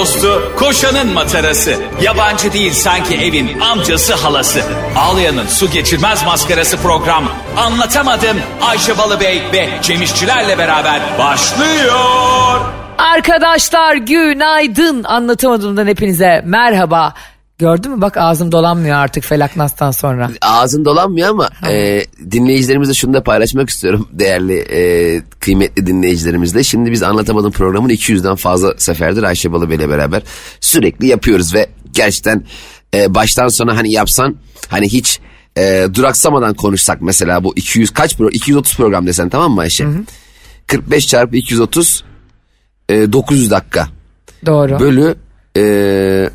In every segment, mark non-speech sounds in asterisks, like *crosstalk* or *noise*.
dostu, koşanın matarası. Yabancı değil sanki evin amcası halası. Ağlayan'ın su geçirmez maskarası program. Anlatamadım Ayşe Balıbey ve Cemişçilerle beraber başlıyor. Arkadaşlar günaydın anlatamadığımdan hepinize merhaba. Gördün mü bak ağzım dolanmıyor artık Felaknas'tan sonra. Ağzın dolanmıyor ama e, dinleyicilerimizle şunu da paylaşmak istiyorum *laughs* değerli e, kıymetli dinleyicilerimizle. Şimdi biz anlatamadığım programın 200'den fazla seferdir Ayşe Balıbey ile beraber sürekli yapıyoruz ve gerçekten e, baştan sona hani yapsan hani hiç e, duraksamadan konuşsak mesela bu 200 kaç pro 230 program desen tamam mı Ayşe? 45 çarpı 230 e, 900 dakika Doğru. bölü e,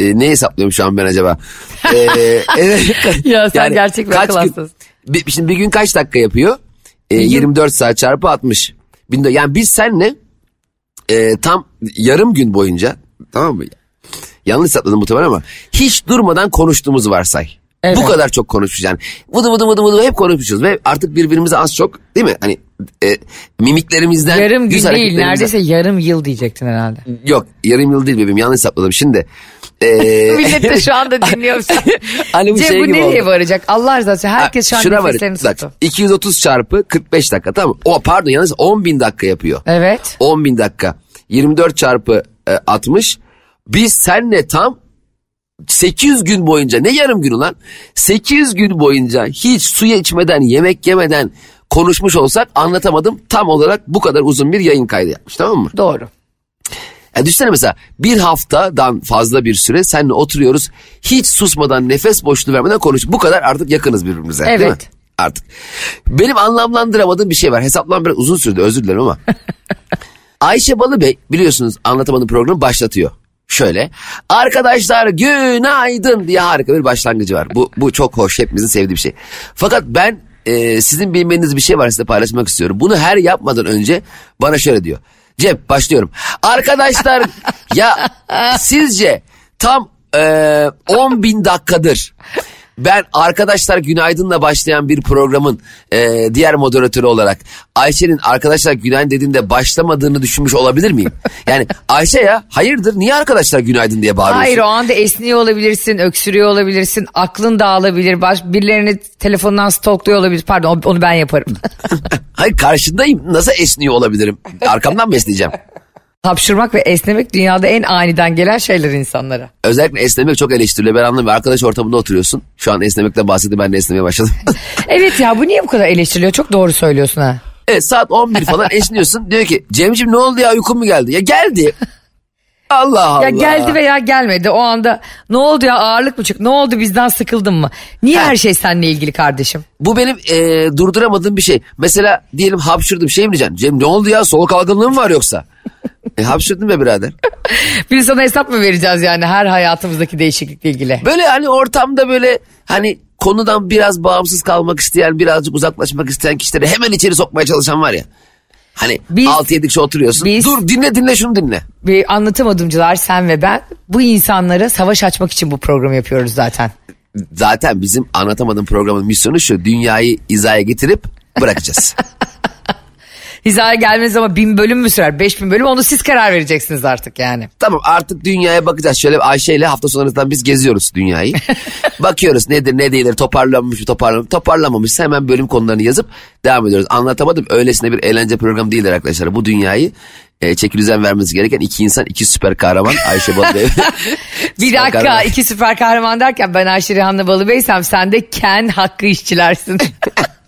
e, ne hesaplıyorum şu an ben acaba? E, *laughs* evet. Ya sen gerçek bir kaç akıl bir, şimdi bir gün kaç dakika yapıyor? E, 24 saat çarpı 60. Bin de- Yani biz senle e, tam yarım gün boyunca tamam mı? Yanlış hesapladım muhtemelen ama hiç durmadan konuştuğumuzu varsay. Evet. Bu kadar çok konuşmuşuz yani. Vıdı vıdı vıdı vıdı hep konuşmuşuz ve artık birbirimize az çok değil mi? Hani e, mimiklerimizden Yarım gün değil neredeyse yarım yıl diyecektin herhalde. Yok yarım yıl değil bebeğim yanlış hesapladım şimdi. E, Millet de şu anda *laughs* dinliyor. *laughs* Hani bu Cem şey bu nereye oldu. varacak? Allah rızası için herkes şu an Şuna var, nefeslerini bak, tuttu. 230 çarpı 45 dakika tamam? O pardon yalnız 10 bin dakika yapıyor. Evet. 10 bin dakika. 24 çarpı e, 60. Biz senle tam 800 gün boyunca ne yarım gün ulan? 800 gün boyunca hiç suya içmeden yemek yemeden konuşmuş olsak anlatamadım. Tam olarak bu kadar uzun bir yayın kaydı yapmış tamam mı? Doğru. Ya düşünsene mesela bir haftadan fazla bir süre seninle oturuyoruz. Hiç susmadan nefes boşluğu vermeden konuş. Bu kadar artık yakınız birbirimize değil mi? Evet. Artık. Benim anlamlandıramadığım bir şey var. Hesaplam biraz uzun sürdü özür dilerim ama. *laughs* Ayşe Balıbey biliyorsunuz anlatamadığım programı başlatıyor. Şöyle arkadaşlar günaydın diye harika bir başlangıcı var. Bu, bu çok hoş hepimizin sevdiği bir şey. Fakat ben e, sizin bilmeniz bir şey var size paylaşmak istiyorum. Bunu her yapmadan önce bana şöyle diyor. Cem başlıyorum. Arkadaşlar ya *laughs* sizce tam e, 10 bin dakikadır ben arkadaşlar günaydınla başlayan bir programın e, diğer moderatörü olarak Ayşe'nin arkadaşlar günaydın dediğinde başlamadığını düşünmüş olabilir miyim? *laughs* Yani Ayşe ya hayırdır niye arkadaşlar günaydın diye bağırıyorsun? Hayır o anda esniyor olabilirsin, öksürüyor olabilirsin, aklın dağılabilir, baş, birilerini telefondan stalkluyor olabilir. Pardon onu ben yaparım. *laughs* Hayır karşındayım nasıl esniyor olabilirim? Arkamdan mı esneyeceğim? *laughs* Hapşırmak ve esnemek dünyada en aniden gelen şeyler insanlara. Özellikle esnemek çok eleştiriliyor. Ben anlamıyorum. Arkadaş ortamında oturuyorsun. Şu an esnemekten bahsetti ben de esnemeye başladım. *laughs* Evet ya bu niye bu kadar eleştiriliyor? Çok doğru söylüyorsun ha. evet saat 11 falan *laughs* esniyorsun. Diyor ki Cemciğim ne oldu ya uykun mu geldi? Ya geldi. Allah Allah. Ya geldi veya gelmedi o anda ne oldu ya ağırlık mı çıktı? Ne oldu bizden sıkıldın mı? Niye Ha. her şey seninle ilgili kardeşim? Bu benim e, durduramadığım bir şey. Mesela diyelim hapşırdım şey mi diyeceksin? Cem ne oldu ya soğuk algınlığı mı var yoksa? E, hapşırdım be birader. *laughs* Bir sana hesap mı vereceğiz yani her hayatımızdaki değişiklikle ilgili? Böyle hani ortamda böyle hani konudan biraz bağımsız kalmak isteyen birazcık uzaklaşmak isteyen kişileri hemen içeri sokmaya çalışan var ya. Hani Biz- 6-7 kişi oturuyorsun. biz- Dur dinle dinle şunu dinle. Ve anlatamadımcılar sen ve ben bu insanlara savaş açmak için bu programı yapıyoruz zaten. Zaten bizim anlatamadığım programın misyonu şu. Dünyayı izaya getirip bırakacağız. *laughs* Hizaya gelmeniz ama bin bölüm mü sürer? Beş bin bölüm onu siz karar vereceksiniz artık yani. tamam artık dünyaya bakacağız. Şöyle Ayşe ile hafta sonlarından biz geziyoruz dünyayı. *laughs* Bakıyoruz nedir ne değildir toparlanmış mı toparlanmış toparlamamışsa hemen bölüm konularını yazıp devam ediyoruz. Anlatamadım öylesine bir eğlence programı değildir arkadaşlar. Bu dünyayı e, çekilüzen vermesi gereken iki insan iki süper kahraman Ayşe Balı ve- *laughs* Bir dakika kahraman. iki süper kahraman derken ben Ayşe Rihanna Balıbey'sem sen de Ken Hakkı işçilersin. *laughs*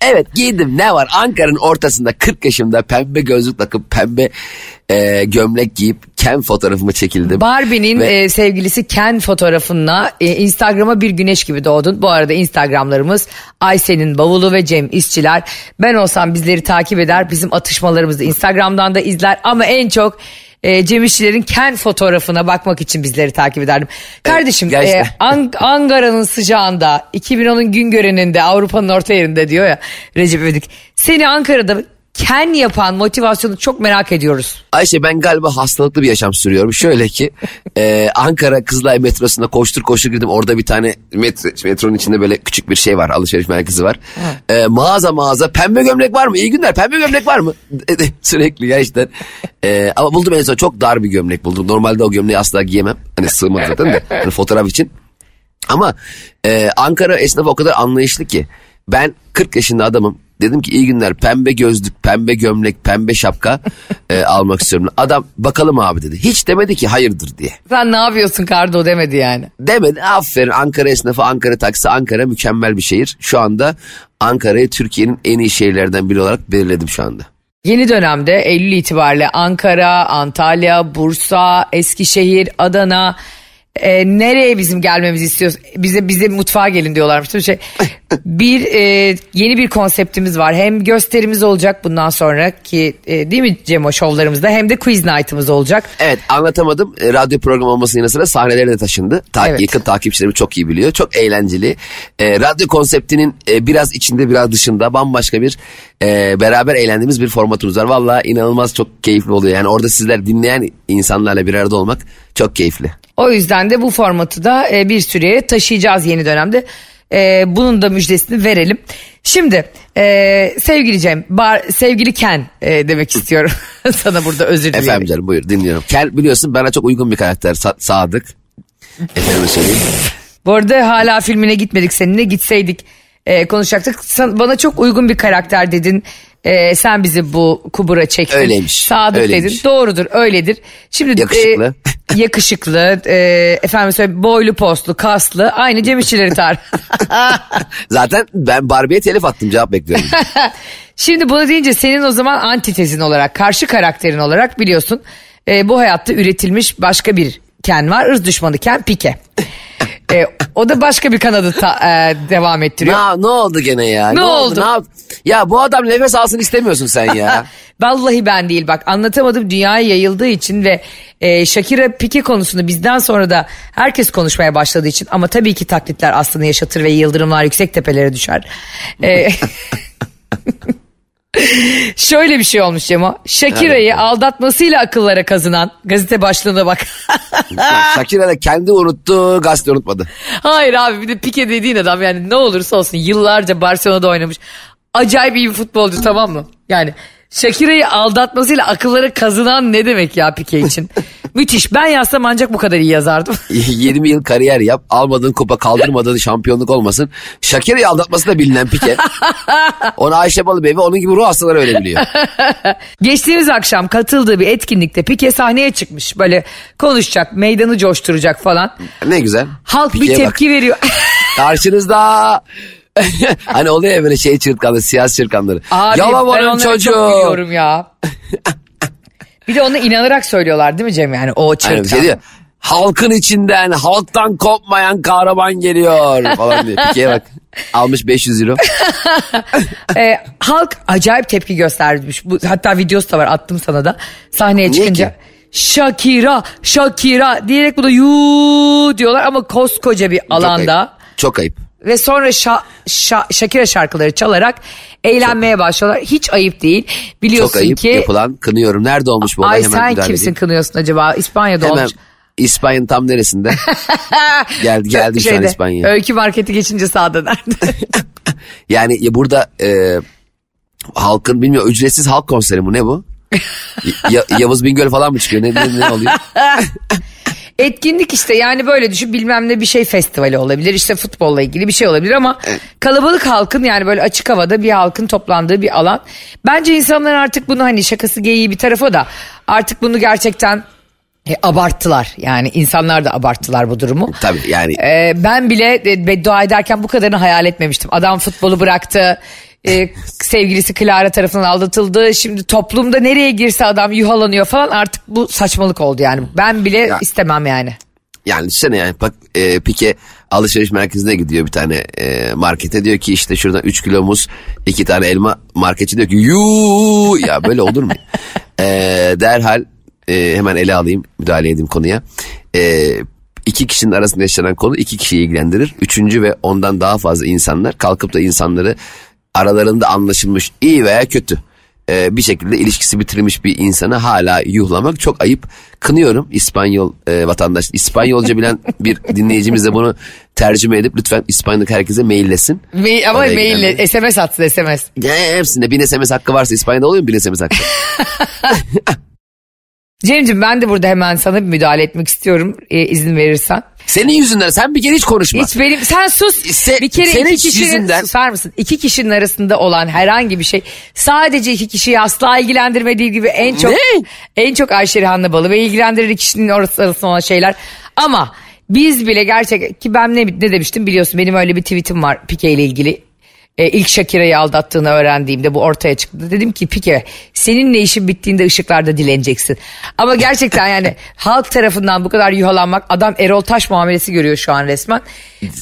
Evet giydim ne var Ankara'nın ortasında 40 yaşımda pembe gözlük takıp pembe e, gömlek giyip ken fotoğrafımı çekildim. Barbie'nin Ve- e, sevgilisi Ken fotoğrafınla e, Instagram'a bir güneş gibi doğdun. Bu arada Instagramlarımız Ayşe'nin bavulu ve Cem İşçiler. Ben olsam bizleri takip eder bizim atışmalarımızı Instagram'dan da izler ama en çok e, Cem İşçilerin Ken fotoğrafına bakmak için bizleri takip ederdim. Kardeşim gerçekten. e, An- *laughs* Ankara'nın sıcağında 2010'un gün göreninde Avrupa'nın orta yerinde diyor ya Recep İvedik. Seni Ankara'da ken yapan motivasyonu çok merak ediyoruz. Ayşe ben galiba hastalıklı bir yaşam sürüyorum. Şöyle ki *laughs* e, Ankara Kızılay metrosunda koştur koştur girdim. Orada bir tane metro, metronun içinde böyle küçük bir şey var. Alışveriş merkezi var. E, mağaza mağaza pembe gömlek var mı? İyi günler pembe gömlek var mı? *laughs* Sürekli gerçekten. E, ama buldum en son çok dar bir gömlek buldum. Normalde o gömleği asla giyemem. Hani sığmadı zaten de. Hani fotoğraf için. Ama e, Ankara esnafı o kadar anlayışlı ki. Ben 40 yaşında adamım. Dedim ki iyi günler pembe gözlük, pembe gömlek, pembe şapka *laughs* e, almak istiyorum. Adam bakalım abi dedi. Hiç demedi ki hayırdır diye. Sen ne yapıyorsun Kardo demedi yani. Demedi aferin Ankara esnafı, Ankara taksi, Ankara mükemmel bir şehir. Şu anda Ankara'yı Türkiye'nin en iyi şehirlerden biri olarak belirledim şu anda. Yeni dönemde Eylül itibariyle Ankara, Antalya, Bursa, Eskişehir, Adana e, nereye bizim gelmemizi istiyoruz? Bize bize mutfağa gelin diyorlarmış mi? Şey, bir e, yeni bir konseptimiz var. Hem gösterimiz olacak bundan sonra ki e, değil mi Cemo şovlarımızda hem de quiz night'ımız olacak. Evet anlatamadım. E, radyo programı olmasının yanı sıra sahnelere de taşındı. Ta- Evet. Yakın takipçilerim çok iyi biliyor. Çok eğlenceli. E, radyo konseptinin e, biraz içinde biraz dışında bambaşka bir e, beraber eğlendiğimiz bir formatımız var. Valla inanılmaz çok keyifli oluyor. Yani orada sizler dinleyen insanlarla bir arada olmak çok keyifli. O yüzden de bu formatı da e, bir süreye taşıyacağız yeni dönemde. E, bunun da müjdesini verelim. Şimdi e, sevgili Cem, bar, sevgili Ken e, demek istiyorum. *laughs* Sana burada özür dilerim. Efendim canım buyur dinliyorum. Kel biliyorsun bana çok uygun bir karakter Sa- Sadık. Efendim söyleyeyim. Bu arada hala filmine gitmedik seninle gitseydik e, konuşacaktık. Sen, bana çok uygun bir karakter dedin. E, sen bizi bu kubura çektin. Öyleymiş, Sadık öyleymiş. dedin. Doğrudur öyledir. Şimdi Yakışıklı. e, *laughs* yakışıklı. e, efendim söyle boylu postlu kaslı. Aynı Cem İşçileri tar. *laughs* Zaten ben Barbie'ye telif attım cevap bekliyorum. *laughs* Şimdi bunu deyince senin o zaman antitezin olarak, karşı karakterin olarak biliyorsun e, bu hayatta üretilmiş başka bir Ken var. ırz düşmanı Ken Pike. E, o da başka bir kanadı ta- e, devam ettiriyor. ne, ne oldu gene ya? Ne oldu? Ne yap- ya bu adam nefes alsın istemiyorsun sen ya. *laughs* Vallahi ben değil bak anlatamadım dünyaya yayıldığı için ve e, Shakira Pique konusunu bizden sonra da herkes konuşmaya başladığı için ama tabii ki taklitler aslında yaşatır ve yıldırımlar yüksek tepelere düşer. E, *laughs* *laughs* Şöyle bir şey olmuş Cemo. Shakira'yı aldatmasıyla akıllara kazınan gazete başlığına bak. Shakira da kendi unuttu gazete unutmadı. Hayır abi bir de Pique dediğin adam yani ne olursa olsun yıllarca Barcelona'da oynamış. Acayip iyi bir futbolcu tamam mı? Yani Shakira'yı aldatmasıyla akıllara kazınan ne demek ya Pique için? *laughs* Müthiş. Ben yazsam ancak bu kadar iyi yazardım. *laughs* 20 yıl kariyer yap. Almadığın kupa kaldırmadığın şampiyonluk olmasın. Shakira'yı aldatması da bilinen Pike. *laughs* Onu Ayşe Balıbey ve onun gibi ruh hastaları öyle biliyor. *laughs* Geçtiğimiz akşam katıldığı bir etkinlikte Pique sahneye çıkmış. Böyle konuşacak, meydanı coşturacak falan. Ne güzel. Halk bir Pike'ye bak. tepki veriyor. Karşınızda hani oluyor ya böyle şey çırtkanları, siyasi çırtkanları. Abi Yalamanın çocuğu. ya. Bir de ona inanarak söylüyorlar değil mi Cem yani o çırtkan. bir şey diyor. Halkın içinden, halktan kopmayan kahraman geliyor falan diyor. Pike'ye bak. Almış 500 euro. *laughs* Ee, halk acayip tepki göstermiş. Bu, hatta videosu da var attım sana da. Sahneye Niye çıkınca. ki? Shakira, Shakira diyerek bu da yuu diyorlar ama koskoca bir Çok alanda. ayıp. Çok ayıp. Ve sonra şa, şa, Shakira şarkıları çalarak eğlenmeye başlıyorlar. Hiç ayıp değil. Biliyorsun Çok ayıp ki. yapılan kınıyorum. Nerede olmuş bu olay? Ay Hemen sen kimsin edeyim. kınıyorsun acaba? İspanya'da Hemen olmuş. İspanya'nın tam neresinde? *laughs* geldi geldi şu an İspanya'ya. Öykü marketi geçince sağda nerede? *laughs* Yani ya burada e, halkın bilmiyorum ücretsiz halk konseri mi ne bu? Ya- Yavuz Bingöl falan mı çıkıyor? Ne, ne, ne oluyor? *laughs* Etkinlik işte yani böyle düşün bilmem ne bir şey festivali olabilir işte futbolla ilgili bir şey olabilir ama kalabalık halkın yani böyle açık havada bir halkın toplandığı bir alan. Bence insanlar artık bunu hani şakası geyiği bir tarafa da artık bunu gerçekten e, abarttılar. Yani insanlar da abarttılar bu durumu. Tabii yani Ee, ben bile e, beddua ederken bu kadarını hayal etmemiştim. Adam futbolu bıraktı. E, sevgilisi Clara tarafından aldatıldı. Şimdi toplumda nereye girse adam yuhalanıyor falan. Artık bu saçmalık oldu yani. Ben bile Ya. istemem yani. yani düşünsene yani bak e, Pike alışveriş merkezine gidiyor bir tane e, markete diyor ki işte şuradan 3 kilo muz 2 tane elma marketçi diyor ki yuu ya böyle olur mu? *laughs* e, derhal e, hemen ele alayım müdahale edeyim konuya. E, iki kişinin arasında yaşanan konu iki kişiyi ilgilendirir. Üçüncü ve ondan daha fazla insanlar kalkıp da insanları aralarında anlaşılmış iyi veya kötü e, bir şekilde ilişkisi bitirilmiş bir insanı hala yuhlamak çok ayıp. Kınıyorum İspanyol e, vatandaş. İspanyolca bilen bir *laughs* dinleyicimiz de bunu tercüme edip lütfen İspanyol'daki herkese maillesin. Me- ama Oraya maille gidenler. SMS atsın SMS. Ya, hepsinde bir SMS hakkı varsa İspanya'da oluyor mu bir SMS hakkı? *laughs* Cem'ciğim ben de burada hemen sana bir müdahale etmek istiyorum e, izin verirsen. Senin yüzünden sen bir kere hiç konuşma. Hiç benim sen sus. Se- bir kere senin iki kişinin yüzünden- susar mısın? İki kişinin arasında olan herhangi bir şey sadece iki kişiyi asla ilgilendirmediği gibi en çok Ne? en çok Ayşe Rihanna Balı ve ilgilendirir kişinin arasında olan şeyler. Ama biz bile gerçek ki ben ne, ne demiştim biliyorsun benim öyle bir tweetim var Pike ile ilgili. E, ilk Shakira'yı aldattığını öğrendiğimde bu ortaya çıktı. Dedim ki Pike seninle işin bittiğinde ışıklarda dileneceksin. Ama gerçekten yani *laughs* halk tarafından bu kadar yuhalanmak adam Erol Taş muamelesi görüyor şu an resmen.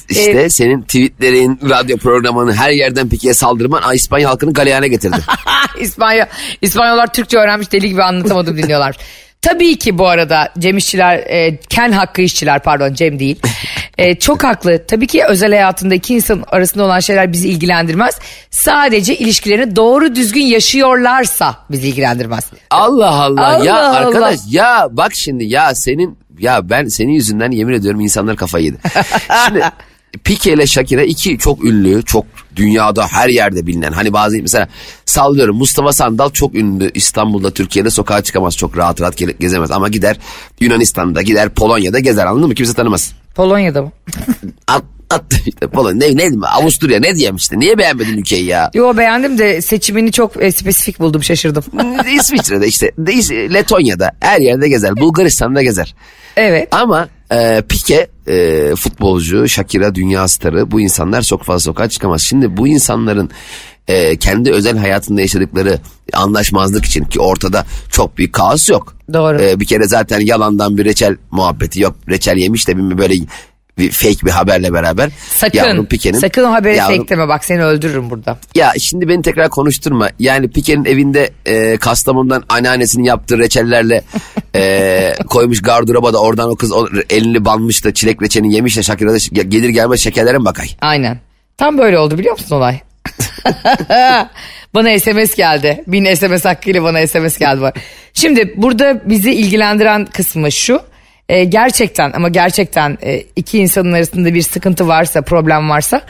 İşte Ee, senin tweetlerin, radyo programını her yerden Piki'ye saldırman İspanya halkını galeyana getirdi. *laughs* İspanya, İspanyollar Türkçe öğrenmiş deli gibi anlatamadım dinliyorlar. *laughs* Tabii ki bu arada Cem İşçiler, e, Ken Hakkı İşçiler pardon Cem değil. E, çok haklı. Tabii ki özel hayatında iki insan arasında olan şeyler bizi ilgilendirmez. Sadece ilişkilerini doğru düzgün yaşıyorlarsa bizi ilgilendirmez. Allah Allah, Allah ya Allah. arkadaş ya bak şimdi ya senin ya ben senin yüzünden yemin ediyorum insanlar kafayı yedi. *laughs* Şimdi Pike ile Shakira iki çok ünlü, çok dünyada her yerde bilinen. Hani bazı mesela sallıyorum Mustafa Sandal çok ünlü İstanbul'da Türkiye'de sokağa çıkamaz çok rahat rahat ge- gezemez ama gider Yunanistan'da gider Polonya'da gezer anladın mı kimse tanımaz. Polonya'da mı? *laughs* At, attı işte Polonya ne, ne Avusturya ne diyeyim işte niye beğenmedin ülkeyi ya? Yo beğendim de seçimini çok e, spesifik buldum şaşırdım. İsviçre'de işte Letonya'da her yerde gezer Bulgaristan'da gezer. evet. Ama e, Pike e, futbolcu, Shakira dünya starı bu insanlar çok fazla sokağa çıkamaz. Şimdi bu insanların e, kendi özel hayatında yaşadıkları anlaşmazlık için ki ortada çok büyük kaos yok. Doğru. E, bir kere zaten yalandan bir reçel muhabbeti yok. Reçel yemiş de bir böyle bir fake bir haberle beraber. Sakın. Yavrum Pike'nin- sakın o haberi Yavrum- fake deme bak seni öldürürüm burada. ya şimdi beni tekrar konuşturma. Yani Pike'nin evinde e, Kastamonu'dan anneannesinin yaptığı reçellerle e, *laughs* koymuş gardıroba da oradan o kız o elini banmış da çilek reçelini yemiş de Shakira da ş- gelir gelmez şekerlere mi bakay? Aynen. Tam böyle oldu biliyor musun olay? *laughs* bana SMS geldi. Bin SMS hakkıyla bana SMS geldi. Şimdi burada bizi ilgilendiren kısmı şu. E, gerçekten ama gerçekten e, iki insanın arasında bir sıkıntı varsa, problem varsa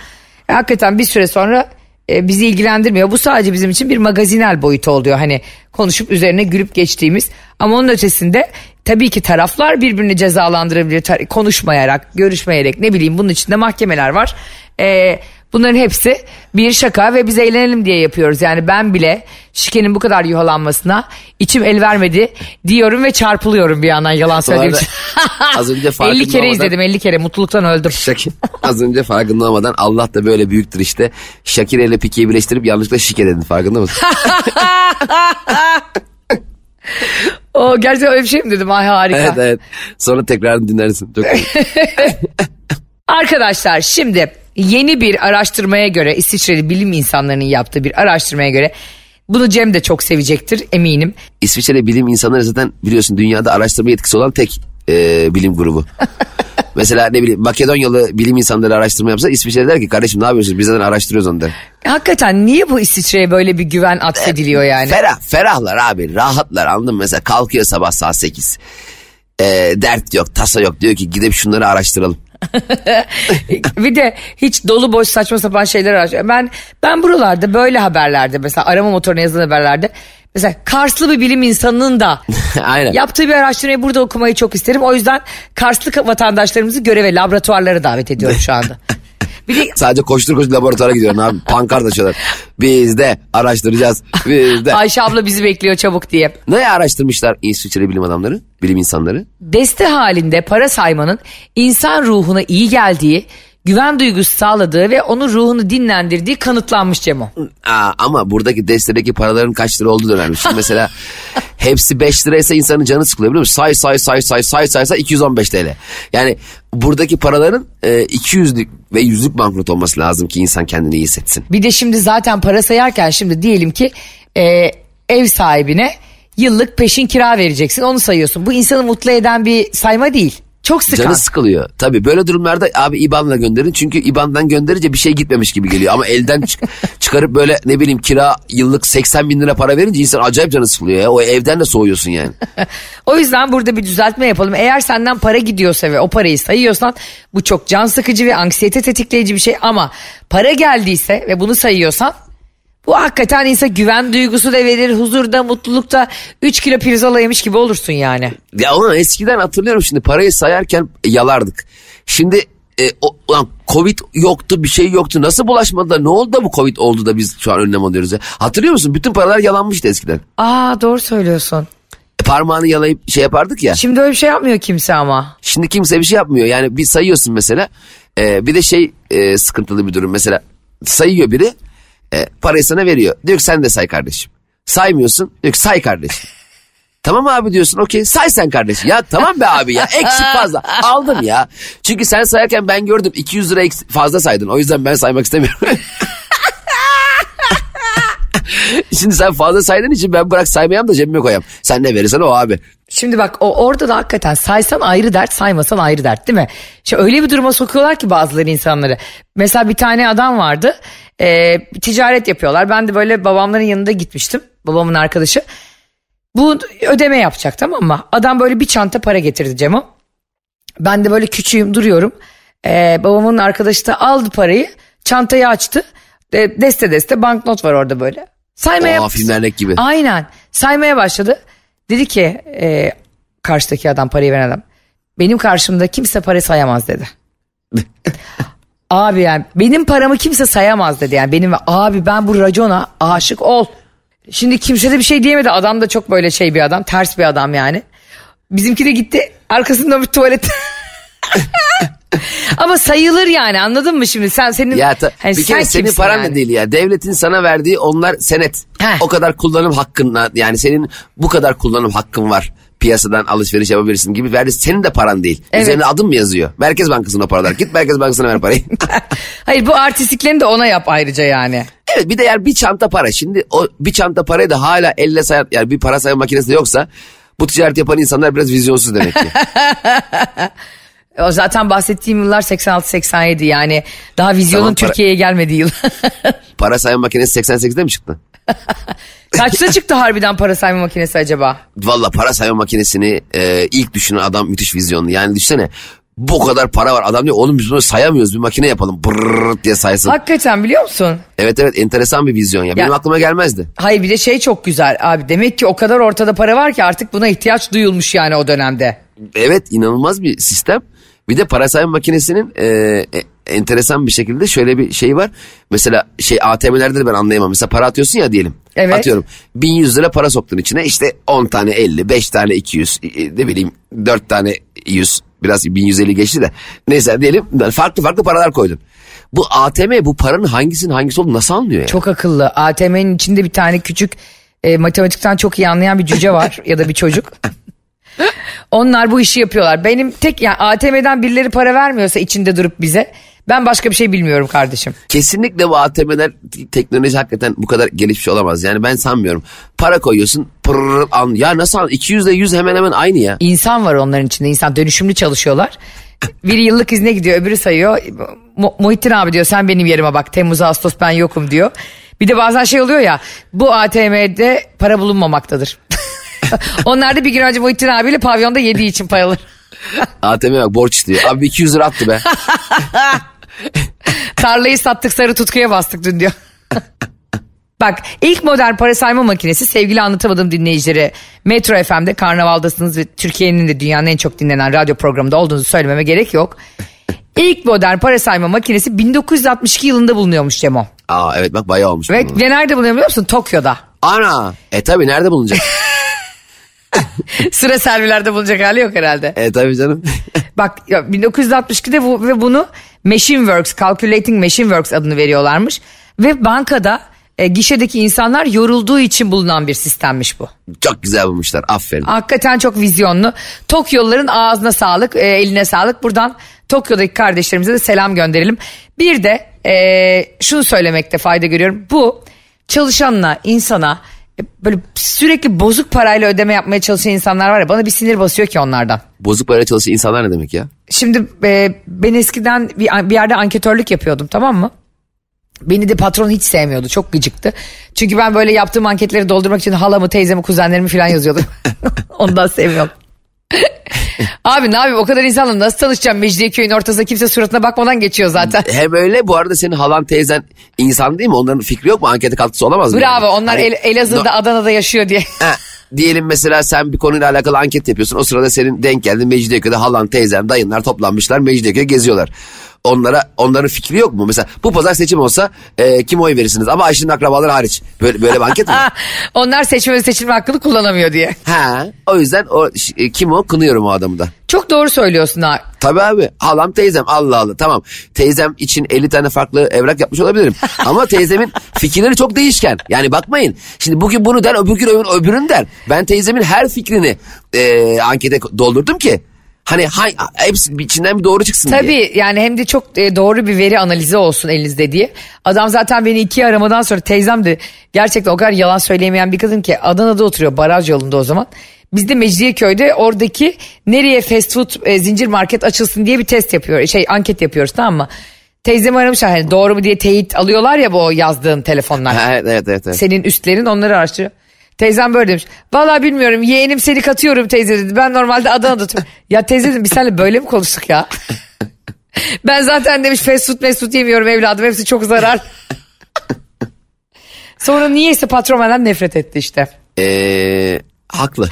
e, hakikaten bir süre sonra e, bizi ilgilendirmiyor. Bu sadece bizim için bir magazinel boyutu oluyor. Hani konuşup üzerine gülüp geçtiğimiz ama onun ötesinde tabii ki taraflar birbirini cezalandırabilir. Konuşmayarak, görüşmeyerek ne bileyim bunun içinde mahkemeler var. E, bunların hepsi bir şaka ve biz eğlenelim diye yapıyoruz. Yani ben bile şikenin bu kadar yuhalanmasına içim el vermedi diyorum ve çarpılıyorum bir yandan yalan söylediğim için. *laughs* az önce farkında 50 kere olmadan- izledim 50 kere mutluluktan öldüm. Şakir az önce farkında olmadan Allah da böyle büyüktür işte. Shakira ile Pike'yi birleştirip yanlışlıkla şike dedin farkında mısın? *laughs* O gerçekten öyle bir şey mi dedim? Ay harika. evet evet. Sonra tekrar dinlersin. Çok. *laughs* Arkadaşlar şimdi yeni bir araştırmaya göre İsviçreli bilim insanlarının yaptığı bir araştırmaya göre bunu Cem de çok sevecektir eminim. İsviçre bilim insanları zaten biliyorsun dünyada araştırma yetkisi olan tek e, bilim grubu. *laughs* Mesela ne bileyim Makedonyalı bilim insanları araştırma yapsa İsviçre der ki kardeşim ne yapıyorsunuz biz zaten araştırıyoruz onu der. Hakikaten niye bu İsviçre'ye böyle bir güven atfediliyor yani? Ferah, ferahlar abi rahatlar anladın mı? Mesela kalkıyor sabah saat 8. E, dert yok tasa yok diyor ki gidip şunları araştıralım. *laughs* bir de hiç dolu boş saçma sapan şeyler araştırıyor. Ben ben buralarda böyle haberlerde mesela arama motoruna yazılan haberlerde mesela Karslı bir bilim insanının da *laughs* Aynen. yaptığı bir araştırmayı burada okumayı çok isterim. O yüzden Karslı vatandaşlarımızı göreve laboratuvarlara davet ediyorum şu anda. *laughs* Bir de Sadece koştur koştur laboratuvara gidiyorum abi. Pankart açıyorlar. Biz de araştıracağız. Biz de. Ayşe abla bizi bekliyor çabuk diye. Ne araştırmışlar İsviçre bilim adamları? Bilim insanları? Deste halinde para saymanın insan ruhuna iyi geldiği, güven duygusu sağladığı ve onun ruhunu dinlendirdiği kanıtlanmış Cemo. Aa, ama buradaki destedeki paraların kaç lira olduğu da önemli. Şimdi mesela *laughs* hepsi 5 liraysa insanın canı sıkılıyor biliyor musun? Say say say say say say say 215 TL. Yani buradaki paraların e, 200'lük ve 100'lük banknot olması lazım ki insan kendini iyi hissetsin. Bir de şimdi zaten para sayarken şimdi diyelim ki e, ev sahibine yıllık peşin kira vereceksin onu sayıyorsun. Bu insanı mutlu eden bir sayma değil. Çok sıkan. Canı sıkılıyor. Tabii böyle durumlarda abi IBAN'la gönderin. Çünkü IBAN'dan gönderince bir şey gitmemiş gibi geliyor. Ama elden çık- *laughs* çıkarıp böyle ne bileyim kira yıllık 80 bin lira para verince insan acayip canı sıkılıyor ya. O evden de soğuyorsun yani. *laughs* O yüzden burada bir düzeltme yapalım. Eğer senden para gidiyorsa ve o parayı sayıyorsan bu çok can sıkıcı ve anksiyete tetikleyici bir şey. Ama para geldiyse ve bunu sayıyorsan bu hakikaten insan güven duygusu da verir. Huzurda, mutlulukta 3 kilo pirzola yemiş gibi olursun yani. Ya onu eskiden hatırlıyorum şimdi parayı sayarken yalardık. Şimdi e, o, ulan Covid yoktu bir şey yoktu. Nasıl bulaşmadı da ne oldu da bu Covid oldu da biz şu an önlem alıyoruz ya. Hatırlıyor musun? Bütün paralar yalanmıştı eskiden. Aa doğru söylüyorsun. E, parmağını yalayıp şey yapardık ya. Şimdi öyle bir şey yapmıyor kimse ama. Şimdi kimse bir şey yapmıyor. Yani bir sayıyorsun mesela. E, bir de şey e, sıkıntılı bir durum. Mesela sayıyor biri. E, parayı sana veriyor. Diyor ki sen de say kardeşim. Saymıyorsun. Diyor ki say kardeşim. Tamam abi diyorsun okey say sen kardeşim. Ya tamam be abi ya eksik fazla aldım ya. Çünkü sen sayarken ben gördüm 200 lira fazla saydın. O yüzden ben saymak istemiyorum. *laughs* *laughs* Şimdi sen fazla saydığın için ben bırak saymayayım da cebime koyayım. Sen ne verirsen o abi. Şimdi bak o orada da hakikaten saysan ayrı dert saymasan ayrı dert değil mi? Şimdi öyle bir duruma sokuyorlar ki bazıları insanları. Mesela bir tane adam vardı e, ticaret yapıyorlar. Ben de böyle babamların yanında gitmiştim babamın arkadaşı. Bu ödeme yapacak tamam mı? Adam böyle bir çanta para getirdi Cemo. Ben de böyle küçüğüm duruyorum. E, babamın arkadaşı da aldı parayı çantayı açtı. E, deste deste banknot var orada böyle. Saymaya Aa, filmlerdeki gibi. Aynen. Saymaya başladı. Dedi ki e, karşıdaki adam parayı veren adam. Benim karşımda kimse para sayamaz dedi. *laughs* abi yani benim paramı kimse sayamaz dedi yani benim abi ben bu racona aşık ol. Şimdi kimse de bir şey diyemedi adam da çok böyle şey bir adam ters bir adam yani. Bizimki de gitti arkasında bir tuvalet. *laughs* *laughs* Ama sayılır yani anladın mı şimdi sen senin Ya ta, hani bir kere senin paran yani? da değil ya. Devletin sana verdiği onlar senet. Heh. O kadar kullanım hakkınla yani senin bu kadar kullanım hakkın var. Piyasadan alışveriş yapabilirsin gibi verdi. Senin de paran değil. Evet. Üzerine adın mı yazıyor? Merkez Bankası'na o paralar. Git Merkez Bankası'na ver parayı. *laughs* Hayır bu artistliklerini de ona yap ayrıca yani. evet bir de yani bir çanta para. Şimdi o bir çanta parayı da hala elle sayan yani bir para sayma makinesi de yoksa bu ticaret yapan insanlar biraz vizyonsuz demek ki. *laughs* O zaten bahsettiğim yıllar 86-87 yani daha vizyonun Tamam, para- Türkiye'ye gelmediği yıl. *laughs* para sayma makinesi 88'de mi çıktı? *laughs* Kaçta çıktı harbiden para sayma makinesi acaba? Valla para sayma makinesini e, ilk düşünen adam müthiş vizyonlu. Yani düşünsene bu kadar para var. Adam diyor oğlum biz bunu sayamıyoruz bir makine yapalım. Brrrr diye saysın. Hakikaten biliyor musun? Evet evet enteresan bir vizyon ya. Benim Ya- aklıma gelmezdi. Hayır bir de şey çok güzel abi demek ki o kadar ortada para var ki artık buna ihtiyaç duyulmuş yani o dönemde. Evet inanılmaz bir sistem. Bir de para sayma makinesinin e, e, enteresan bir şekilde şöyle bir şey var. Mesela şey ATM'lerde de ben anlayamam. Mesela para atıyorsun ya diyelim. Evet. Atıyorum 1100 lira para soktun içine işte 10 tane 50, 5 tane 200, e, ne bileyim 4 tane 100 biraz 1150 geçti de. Neyse diyelim farklı farklı paralar koydun. Bu ATM bu paranın hangisinin hangisi olduğunu nasıl anlıyor ya? Çok akıllı. ATM'nin içinde bir tane küçük e, matematikten çok iyi anlayan bir cüce var *laughs* ya da bir çocuk. Onlar bu işi yapıyorlar. Benim tek yani ATM'den birileri para vermiyorsa içinde durup bize ben başka bir şey bilmiyorum kardeşim. Kesinlikle bu ATM'ler teknoloji hakikaten bu kadar gelişmiş olamaz. Yani ben sanmıyorum. Para koyuyorsun pırrr an. Ya nasıl an? 200 ile 100 hemen hemen aynı ya. İnsan var onların içinde. İnsan dönüşümlü çalışıyorlar. Biri yıllık izne gidiyor öbürü sayıyor. Mu- Muhittin abi diyor sen benim yerime bak Temmuz Ağustos ben yokum diyor. Bir de bazen şey oluyor ya bu ATM'de para bulunmamaktadır. *laughs* Onlar da bir gün önce Muhittin abiyle pavyonda yediği için paralar. *laughs* ATM bak borç istiyor. Abi 200 lira attı be. *laughs* Tarlayı sattık sarı tutkuya bastık dün diyor. Bak ilk modern para sayma makinesi sevgili anlatamadığım dinleyicileri Metro FM'de karnavaldasınız ve Türkiye'nin de dünyanın en çok dinlenen radyo programında olduğunuzu söylememe gerek yok. İlk modern para sayma makinesi 1962 yılında bulunuyormuş Cemo. Aa evet bak bayağı olmuş. Ve, bunun. ve nerede bulunuyor biliyor musun? Tokyo'da. Ana. E tabi nerede bulunacak? *laughs* Sıra servilerde bulunacak hali yok herhalde. e tabi canım. *laughs* Bak ya 1962'de bu, ve bunu Machine Works, Calculating Machine Works adını veriyorlarmış. Ve bankada e, gişedeki insanlar yorulduğu için bulunan bir sistemmiş bu. Çok güzel bulmuşlar. Aferin. Hakikaten çok vizyonlu. Tokyo'luların ağzına sağlık, e, eline sağlık. Buradan Tokyo'daki kardeşlerimize de selam gönderelim. Bir de e, şunu söylemekte fayda görüyorum. Bu çalışanına, insana böyle sürekli bozuk parayla ödeme yapmaya çalışan insanlar var ya bana bir sinir basıyor ki onlardan. Bozuk para çalışan insanlar ne demek ya? Şimdi e, ben eskiden bir, bir yerde anketörlük yapıyordum tamam mı? Beni de patron hiç sevmiyordu. Çok gıcıktı. Çünkü ben böyle yaptığım anketleri doldurmak için halamı, teyzemi, kuzenlerimi falan yazıyordum. *laughs* Ondan sevmiyorum. *laughs* Abi ne yapayım o kadar insanla nasıl tanışacağım Mecidiyeköy'ün ortasında kimse suratına bakmadan geçiyor zaten. Hem öyle bu arada senin halan teyzen insan değil mi? Onların fikri yok mu? Ankete katkısı olamaz mı? Bravo yani? onlar Hani- El- Elazığ'da Adana'da yaşıyor diye. Ha, diyelim mesela sen bir konuyla alakalı anket yapıyorsun. O sırada senin denk geldi Mecidiyeköy'de halan, teyzen, dayınlar toplanmışlar. Mecidiyeköy'e geziyorlar. Onlara onların fikri yok mu? Mesela bu pazar seçim olsa e, kim oy verirsiniz? Ama Ayşe'nin akrabaları hariç. Böyle, böyle bir anket mi? *laughs* onlar seçme ve seçilme hakkını kullanamıyor diye. ha, o yüzden o e, kim o? Kınıyorum o adamı da. Çok doğru söylüyorsun ha. Tabii abi halam teyzem Allah Allah tamam teyzem için 50 tane farklı evrak yapmış olabilirim *laughs* ama teyzemin fikirleri çok değişken yani bakmayın şimdi bugün bunu der öbür gün öbür, öbürünü der ben teyzemin her fikrini e, ankete doldurdum ki hani hay, hepsi içinden bir doğru çıksın diye. Tabii yani hem de çok e, doğru bir veri analizi olsun elinizde diye. Adam zaten beni iki aramadan sonra teyzem de gerçekten o kadar yalan söyleyemeyen bir kadın ki Adana'da oturuyor baraj yolunda o zaman. Biz de Mecidiyeköy'de oradaki nereye fast food e, zincir market açılsın diye bir test yapıyor. Şey anket yapıyoruz tamam mı? Teyzemi aramışlar hani doğru mu diye teyit alıyorlar ya bu yazdığın telefonlar. Ha, evet evet evet. Senin üstlerin onları araştırıyor. Teyzem böyle demiş. Vallahi bilmiyorum yeğenim seni katıyorum teyze dedi. Ben normalde Adana'da oturuyorum. *laughs* ya teyze dedim biz seninle böyle mi konuştuk ya? *laughs* ben zaten demiş fast food food yemiyorum evladım hepsi çok zarar. *laughs* Sonra niyeyse patron benden nefret etti işte. Ee, haklı.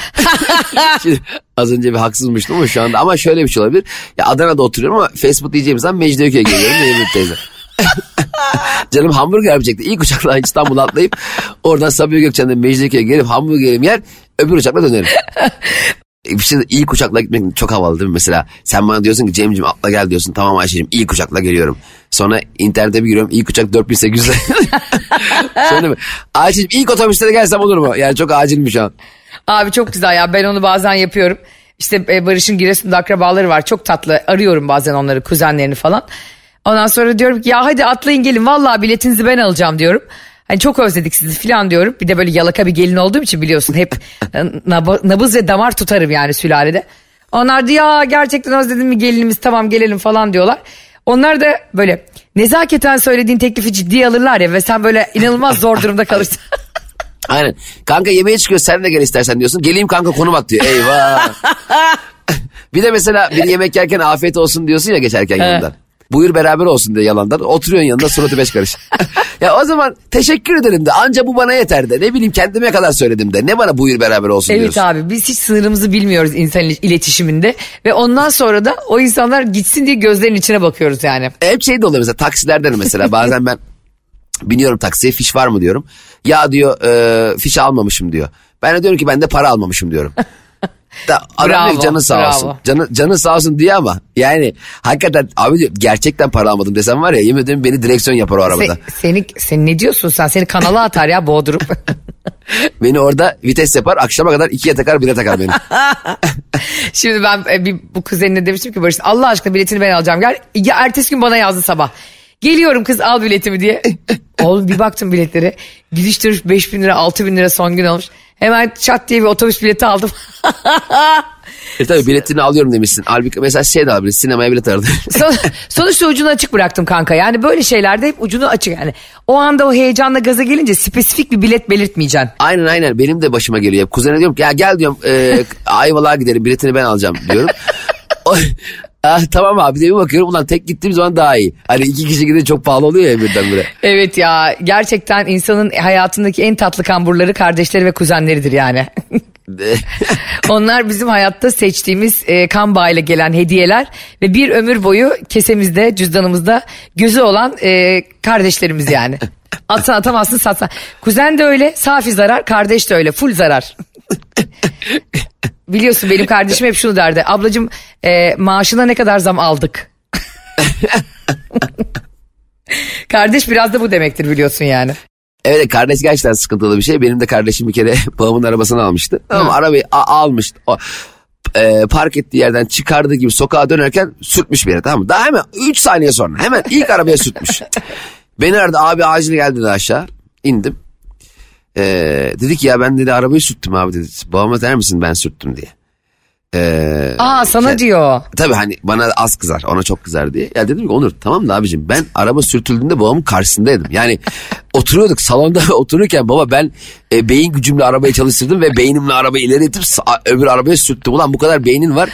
Şimdi az önce bir haksızmıştım ama şu anda ama şöyle bir şey olabilir. Ya Adana'da oturuyorum ama Facebook diyeceğim zaman Mecidiyeköy'e geliyorum Mehmet teyze. *laughs* Canım hamburger yapacaktı. İlk uçakla İstanbul'a atlayıp oradan Sabiha Gökçen'den Mecidiyeköy'e gelip hamburgerimi yer öbür uçakla dönerim. *laughs* Bir şey ilk uçakla gitmek çok havalı değil mi mesela? Sen bana diyorsun ki Cem'ciğim atla gel diyorsun. Tamam Ayşe'cim ilk uçakla geliyorum. Sonra internete bir giriyorum ilk uçak 4800 lira. Sonra mı? Ayşe'cim ilk otobüste de gelsem olur mu? Yani çok acilmiş şu an. Abi çok güzel ya ben onu bazen yapıyorum. İşte e, Barış'ın Giresun'da akrabaları var çok tatlı arıyorum bazen onları kuzenlerini falan. Ondan sonra diyorum ki ya hadi atlayın gelin vallahi biletinizi ben alacağım diyorum. Hani çok özledik sizi falan diyorum. Bir de böyle yalaka bir gelin olduğum için biliyorsun hep e, nab- nabız ve damar tutarım yani sülalede. Onlar da ya gerçekten özledim mi gelinimiz tamam gelelim falan diyorlar. Onlar da böyle nezaketen söylediğin teklifi ciddiye alırlar ya ve sen böyle inanılmaz zor durumda kalırsın. *laughs* Aynen. Kanka yemeğe çıkıyor sen de gel istersen diyorsun. Geleyim kanka konum at diyor. Eyvah. *laughs* bir de mesela bir yemek yerken afiyet olsun diyorsun ya geçerken yanından. Buyur beraber olsun diye yalandan. Oturuyorsun yanında suratı beş karış. *laughs* ya o zaman teşekkür ederim de anca bu bana yeter de. Ne bileyim kendime kadar söyledim de. Ne bana buyur beraber olsun Evet diyorsun. abi biz hiç sınırımızı bilmiyoruz insan il- iletişiminde ve ondan sonra da o insanlar gitsin diye gözlerinin içine bakıyoruz yani. Hep şey de oluyor mesela taksilerden mesela *laughs* bazen ben biniyorum taksiye fiş var mı diyorum. Ya diyor e, fiş almamışım diyor. Ben de diyorum ki ben de para almamışım diyorum. *laughs* Da, adam Bravo, canı sağ bravo. olsun. Canı, canı sağ olsun diyor ama yani hakikaten abi diyor gerçekten para almadım desem var ya yemin ederim beni direksiyon yapar o arabada. Se- seni, sen ne diyorsun sen? Seni kanala atar ya boğdurup. *laughs* Beni orada vites yapar akşama kadar ikiye takar bire takar beni. *laughs* Şimdi ben e, bir, bu kuzenine demiştim ki Barış Allah aşkına biletini ben alacağım. Gel. Ya, ertesi gün bana yazdı sabah. Geliyorum kız al biletimi diye. *laughs* Oğlum bir baktım biletlere. Gidiş dönüş 5 bin lira 6 bin lira son gün olmuş. Hemen çat diye bir otobüs bileti aldım. *laughs* e tabii biletini alıyorum demişsin. Halbuki mesela şey de alabilir sinemaya bilet aradı. *laughs* Son, sonuçta ucunu açık bıraktım kanka. Yani böyle şeylerde hep ucunu açık. Yani o anda o heyecanla gaza gelince spesifik bir bilet belirtmeyeceksin. Aynen aynen benim de başıma geliyor. Kuzene diyorum ki ya gel diyorum e, Ayvalık'a gidelim biletini ben alacağım diyorum. O, ah, tamam abi diye bir bakıyorum ulan tek gittiğim zaman daha iyi. Hani iki kişi gidince çok pahalı oluyor ya birdenbire. *laughs* Evet ya gerçekten insanın hayatındaki en tatlı kamburları kardeşleri ve kuzenleridir yani. *laughs* Onlar bizim hayatta seçtiğimiz e, kan bağıyla gelen hediyeler ve bir ömür boyu kesemizde, cüzdanımızda gözü olan e, kardeşlerimiz yani. *laughs* Atsan atamazsın satsan. Kuzen de öyle, safi zarar, kardeş de öyle, full zarar. Biliyorsun benim kardeşim hep şunu derdi. Ablacığım e, maaşına ne kadar zam aldık? *laughs* Kardeş biraz da bu demektir biliyorsun yani. Evet kardeş gerçekten sıkıntılı bir şey. Benim de kardeşim bir kere *laughs* babamın arabasını almıştı. Ama arabayı a- almış. O, e, park ettiği yerden çıkardığı gibi sokağa dönerken sürtmüş bir yere tamam mı? Daha hemen 3 saniye sonra hemen ilk arabaya sürtmüş. *laughs* Beni aradı abi acil geldi aşağı. İndim. Ee, dedi ki ya ben dedi arabayı sürttüm abi dedi. Babama der misin ben sürttüm diye. Ee, Aa sana şey- diyor. Tabii hani bana az kızar ona çok kızar diye. Ya dedim ki Onur tamam da abicim ben araba sürtüldüğünde babamın karşısındaydım. Yani oturuyorduk salonda *laughs* otururken baba ben e, beyin gücümle arabayı çalıştırdım ve beynimle arabayı ileri itip öbür arabaya sürttüm. Ulan bu kadar beynin var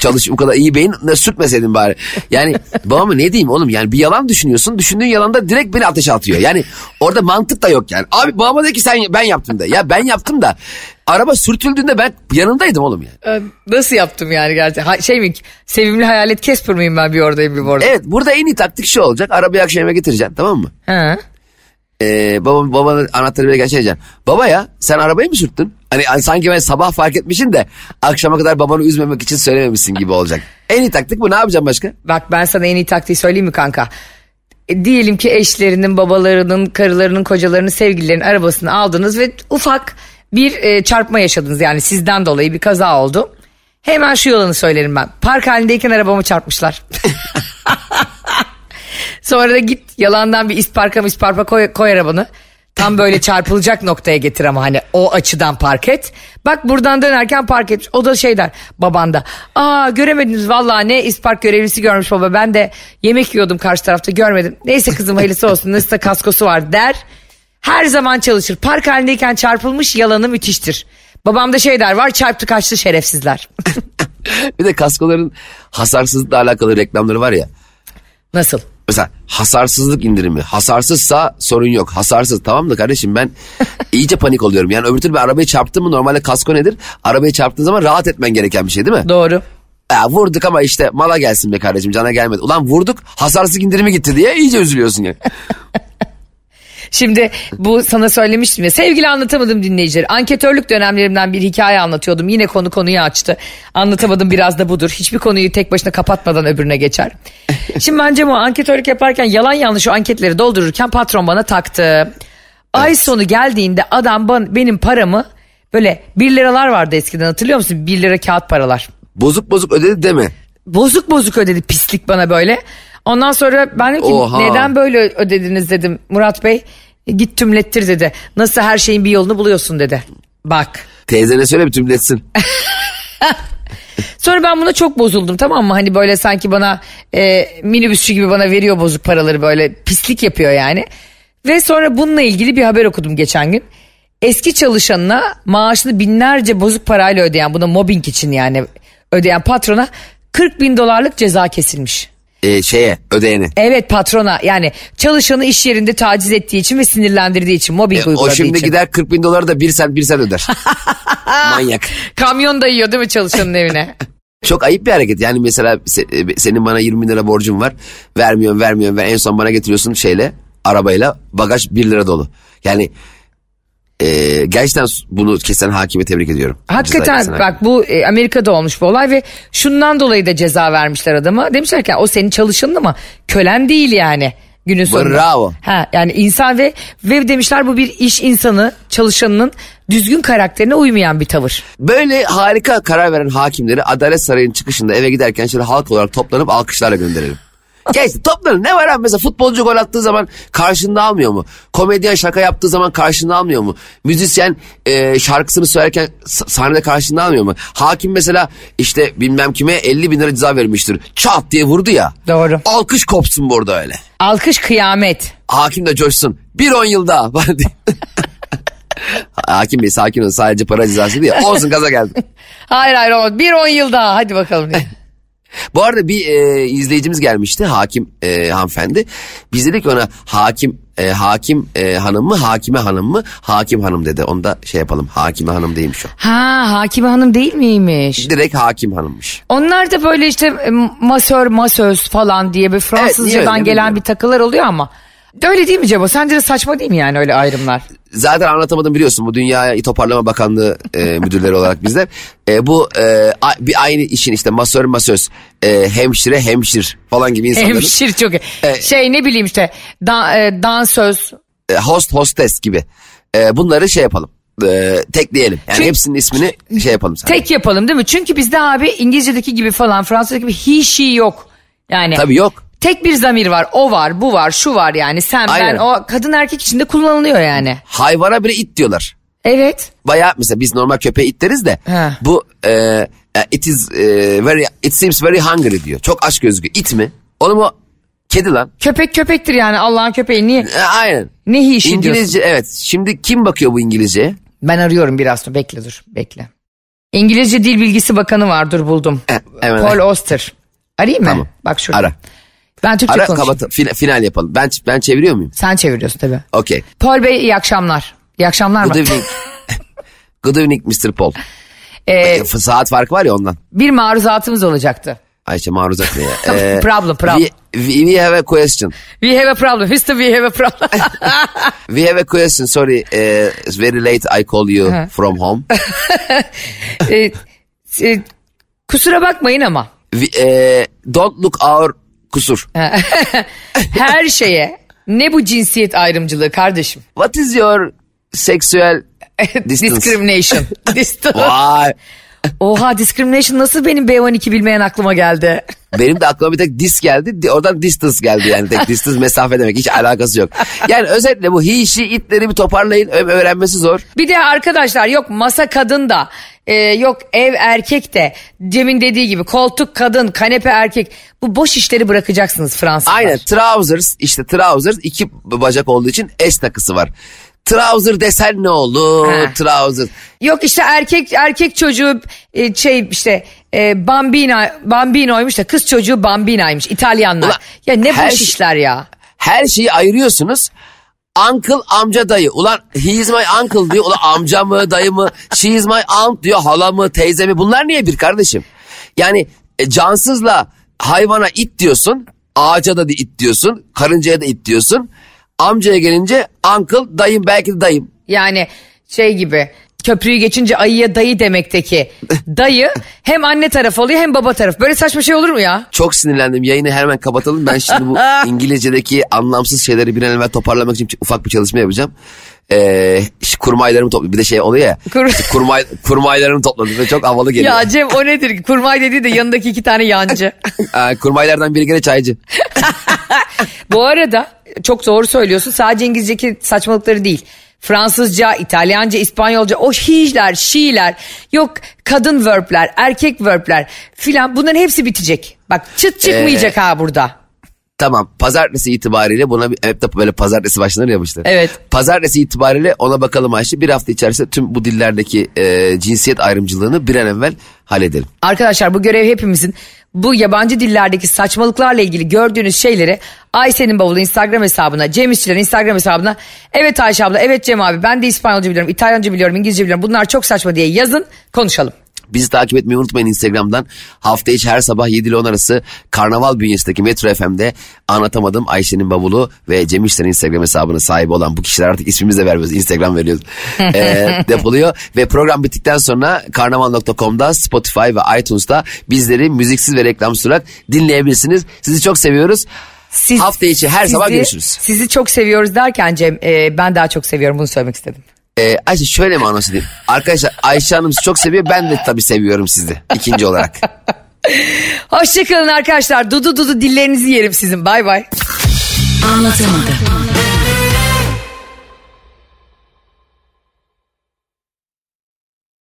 çalış bu kadar iyi beyin ne sürtmeseydin bari. Yani babama ne diyeyim oğlum yani bir yalan düşünüyorsun düşündüğün yalanda direkt beni ateşe atıyor. Yani orada mantık da yok yani. Abi babama de ki sen ben yaptım da. Ya ben yaptım da araba sürtüldüğünde ben yanındaydım oğlum yani. Ee, Nasıl yaptım yani gerçekten? Ha, şey mi sevimli hayalet Casper mıyım ben bir oradayım bir orada? Evet burada en iyi taktik şu olacak. Arabayı akşam eve getireceksin tamam mı? Ha. Ee, baba, babanın anahtarı bile gerçekten. Baba ya sen arabayı mı sürttün? Hani, hani sanki ben sabah fark etmişsin de akşama kadar babanı üzmemek için söylememişsin gibi olacak. En iyi taktik bu ne yapacağım başka? Bak ben sana en iyi taktiği söyleyeyim mi kanka? E, diyelim ki eşlerinin, babalarının, karılarının, kocalarının, sevgililerinin arabasını aldınız ve ufak bir e, çarpma yaşadınız. Yani sizden dolayı bir kaza oldu. Hemen şu yolunu söylerim ben. Park halindeyken arabamı çarpmışlar. *laughs* Sonra da git yalandan bir isparka isparka koy, koy arabanı. Tam böyle çarpılacak noktaya getir ama hani o açıdan park et. Bak buradan dönerken park et. O da şey der babanda. Aa göremediniz vallahi ne ispark görevlisi görmüş baba. Ben de yemek yiyordum karşı tarafta görmedim. Neyse kızım hayırlısı olsun. *laughs* Nasılsa kaskosu var der. Her zaman çalışır. Park halindeyken çarpılmış yalanı müthiştir. Babam da şey der var çarptı kaçtı şerefsizler. *laughs* Bir de kaskoların hasarsızlıkla alakalı reklamları var ya. Nasıl? Mesela hasarsızlık indirimi. Hasarsızsa sorun yok. Hasarsız tamam da kardeşim ben *laughs* iyice panik oluyorum. Yani öbür türlü bir arabayı çarptın mı normalde kasko nedir? Arabayı çarptığın zaman rahat etmen gereken bir şey değil mi? Doğru. Ya vurduk ama işte mala gelsin be kardeşim cana gelmedi. Ulan vurduk hasarsız indirimi gitti diye iyice üzülüyorsun ya. *laughs* Şimdi bu sana söylemiştim ya sevgili anlatamadım dinleyiciler. Anketörlük dönemlerimden bir hikaye anlatıyordum. Yine konu konuyu açtı. Anlatamadım biraz da budur. Hiçbir konuyu tek başına kapatmadan öbürüne geçer. Şimdi bence bu anketörlük yaparken yalan yanlış o anketleri doldururken patron bana taktı. Ay sonu geldiğinde adam bana, benim paramı böyle 1 liralar vardı eskiden hatırlıyor musun? 1 lira kağıt paralar. Bozuk bozuk ödedi deme. Bozuk bozuk ödedi pislik bana böyle. Ondan sonra ben dedim ki Oha. neden böyle ödediniz dedim Murat Bey. "E, Git tümlettir dedi. Nasıl her şeyin bir yolunu buluyorsun dedi. Bak. Teyzene söyle bir tümletsin. *laughs* Sonra ben buna çok bozuldum tamam mı? Hani böyle sanki bana e, minibüsçü gibi bana veriyor bozuk paraları böyle pislik yapıyor yani. Ve sonra bununla ilgili bir haber okudum geçen gün. Eski çalışanına maaşını binlerce bozuk parayla ödeyen buna mobbing için yani ödeyen patrona 40 bin dolarlık ceza kesilmiş. Ee, şeye ödeyene. Evet patrona yani çalışanı iş yerinde taciz ettiği için ve sinirlendirdiği için mobbing E, uyguladığı o şimdi için. gider 40 bin doları da bir sen bir sen öder. *laughs* Manyak. Kamyon dayıyor değil mi çalışanın evine? *laughs* Çok ayıp bir hareket. Yani mesela se- e, senin bana 20 bin lira borcun var. Vermiyorsun vermiyorsun. Ver. En son bana getiriyorsun şeyle arabayla bagaj 1 lira dolu. Yani e, gerçekten bunu kesen hakime tebrik ediyorum. Hakikaten bak bu e, Amerika'da olmuş bu olay ve şundan dolayı da ceza vermişler adama. Demişler ki o senin çalışanın ama kölen değil yani günün sonunda. Bravo. Ha, yani insan ve ve demişler bu bir iş insanı çalışanının düzgün karakterine uymayan bir tavır. Böyle harika karar veren hakimleri Adalet Sarayı'nın çıkışında eve giderken şöyle halk olarak toplanıp alkışlarla gönderelim. Geçti toplanın ne var abi mesela futbolcu gol attığı zaman karşında almıyor mu? Komedyen şaka yaptığı zaman karşında almıyor mu? Müzisyen e, şarkısını söylerken sahnede karşında almıyor mu? Hakim mesela işte bilmem kime 50 bin lira ceza vermiştir. Çat diye vurdu ya. Doğru. Alkış kopsun burada öyle. Alkış kıyamet. Hakim de coşsun. Bir on yıl daha. falan diye. *laughs* Hakim bey sakin olun sadece para cezası değil. Olsun gaza geldi. *laughs* Hayır hayır olmaz. Bir on yıl daha hadi bakalım. *laughs* Bu arada bir e, izleyicimiz gelmişti hakim e, hanımefendi. Biz dedik ona hakim e, hakim e, hanım mı hakime hanım mı hakim hanım dedi. Onu da şey yapalım hakime hanım değilmiş o. ha Hakime Hanım değil miymiş? Direkt hakim hanımmış. Onlar da böyle işte e, masör masöz falan diye bir Fransızcadan öyle gelen bilmiyorum. bir takılar oluyor ama. Öyle değil mi Cebo? Sence de saçma değil mi yani öyle ayrımlar? Zaten anlatamadım biliyorsun bu Dünya Toparlama Bakanlığı e, *laughs* müdürleri olarak bizler. E, bu e, a- bir aynı işin işte masör masöz e, hemşire hemşir falan gibi insanların. Hemşir çok iyi. Evet. Şey ne bileyim işte da, e, dansöz. e, host hostes gibi. E, bunları şey yapalım. E, tekleyelim. Yani Çünkü- hepsinin ismini şey yapalım. Sana. Tek yapalım değil mi? Çünkü bizde abi İngilizce'deki gibi falan Fransızca'daki gibi he she yok. Yani Tabii yok. Tek bir zamir var. O var, bu var, şu var yani. Sen, Aynen. ben, o kadın erkek içinde kullanılıyor yani. Hayvana bile it diyorlar. Evet. Bayağı mesela biz normal köpeğe it deriz de He. bu e, it is e, very it seems very hungry diyor. Çok aç gözüküyor. It mi? Onu mu? Kedi lan. Köpek köpektir yani Allah'ın köpeği. Niye? E, aynen. Ne diyorsun? İngilizce evet. Şimdi kim bakıyor bu İngilizceye? Ben arıyorum biraz sonra. Bekle dur. Bekle. İngilizce Dil Bilgisi Bakanı var. Dur buldum. E, hemen. Paul Oster. Arayayım mı? Tamam. Bak şurada. Ara. Ben Türkçe Ara konuşayım. kapat final, final yapalım. Ben ben çeviriyor muyum? Sen çeviriyorsun tabii. Okey. Paul Bey iyi akşamlar. İyi akşamlar Good mı? evening. *laughs* Good evening Mr. Paul. Ee, E, Saat farkı var ya ondan. bir maruzatımız olacaktı. Ayşe maruzat ne ya? *laughs* E, Problem, problem. We, we, we have a question. We have a problem. Mister we have a problem. *laughs* We have a question. Sorry, uh, it's very late. I call you from home. Ee, e, kusura bakmayın ama We, uh, don't look our kusur. *laughs* her şeye ne bu cinsiyet ayrımcılığı kardeşim? What is your sexual *laughs* distance? Discrimination. *laughs* Distance. Vay. Oha discrimination nasıl benim B12 bilmeyen aklıma geldi? Benim de aklıma bir tek dis geldi. Di- Oradan distance geldi yani. Tek distance mesafe demek. Hiç alakası yok. Yani özetle bu he, she, itleri bir toparlayın. Öğrenmesi zor. Bir de arkadaşlar yok masa kadın da e, yok ev erkek de Cem'in dediği gibi koltuk kadın kanepe erkek bu boş işleri bırakacaksınız Fransızlar. Aynen trousers işte trousers iki bacak olduğu için S takısı var. Trouser desen ne olur? Ha. Trouser. Yok işte erkek erkek çocuğu e, şey işte e, Bambino Bambino'ymuş da kız çocuğu Bambina'ymış İtalyanlar. Ulan, ya ne boş şey- işler ya. Her şeyi ayırıyorsunuz. Uncle amca dayı. Ulan he is my uncle diyor. Ulan amca mı dayı mı? She is my aunt diyor. Hala mı teyze mi? Bunlar niye bir kardeşim? Yani e, cansızla hayvana it diyorsun. Ağaca da it diyorsun. Karıncaya da it diyorsun. Amcaya gelince uncle dayım belki de dayım. Yani şey gibi köprüyü geçince ayıya dayı demekteki *laughs* dayı hem anne tarafı oluyor hem baba tarafı. Böyle saçma şey olur mu ya? Çok sinirlendim. Yayını hemen kapatalım. Ben şimdi bu *laughs* İngilizce'deki anlamsız şeyleri bir an evvel toparlamak için ufak bir çalışma yapacağım. Ee, kurmaylarımı topladım. Bir de şey oluyor ya. Kur- işte kurmay, *laughs* kurmaylarımı topladım ve çok havalı geliyor. Ya Cem o nedir? Kurmay dediği de yanındaki iki tane yancı. Ee, kurmaylardan biri gene çaycı. Bu arada çok doğru söylüyorsun. Sadece İngilizce'deki saçmalıkları değil. Fransızca, İtalyanca, İspanyolca o he'ler, she'ler, yok kadın verb'ler, erkek verb'ler filan bunların hepsi bitecek. Bak çıt çıkmayacak ha burada. Tamam pazartesi itibariyle buna hep de böyle pazartesi başlanır ya bu. Evet. Pazartesi itibariyle ona bakalım Ayşe. Bir hafta içerisinde tüm bu dillerdeki e, cinsiyet ayrımcılığını bir an evvel halledelim. Arkadaşlar bu görev hepimizin. Bu yabancı dillerdeki saçmalıklarla ilgili gördüğünüz şeyleri Ayşe'nin bavulu Instagram hesabına, Cem İşçilerin Instagram hesabına evet Ayşe abla, evet Cem abi ben de İspanyolca biliyorum, İtalyanca biliyorum, İngilizce biliyorum bunlar çok saçma diye yazın konuşalım. Bizi takip etmeyi unutmayın Instagram'dan. Hafta içi her sabah 7 ile 10 arası Karnaval bünyesindeki Metro FM'de anlatamadım Ayşe'nin bavulu ve Cem İşler'in Instagram hesabına sahibi olan bu kişiler artık ismimizi de vermiyoruz. Instagram veriyoruz. *laughs* Ee, depoluyor ve program bittikten sonra karnaval.com'da Spotify ve iTunes'ta bizleri müziksiz ve reklamsız olarak dinleyebilirsiniz. Sizi çok seviyoruz. Siz- Hafta içi her sabah sizi- görüşürüz. Sizi çok seviyoruz derken Cem e, ben daha çok seviyorum bunu söylemek istedim. Ee, Ayşe şöyle mi anons edeyim? Arkadaşlar Ayşe Hanım sizi çok seviyor. Ben de tabii seviyorum sizi. ikinci olarak. *laughs* Hoşçakalın arkadaşlar dudu dudu dillerinizi yerim sizin bay bay. Anlatamadım.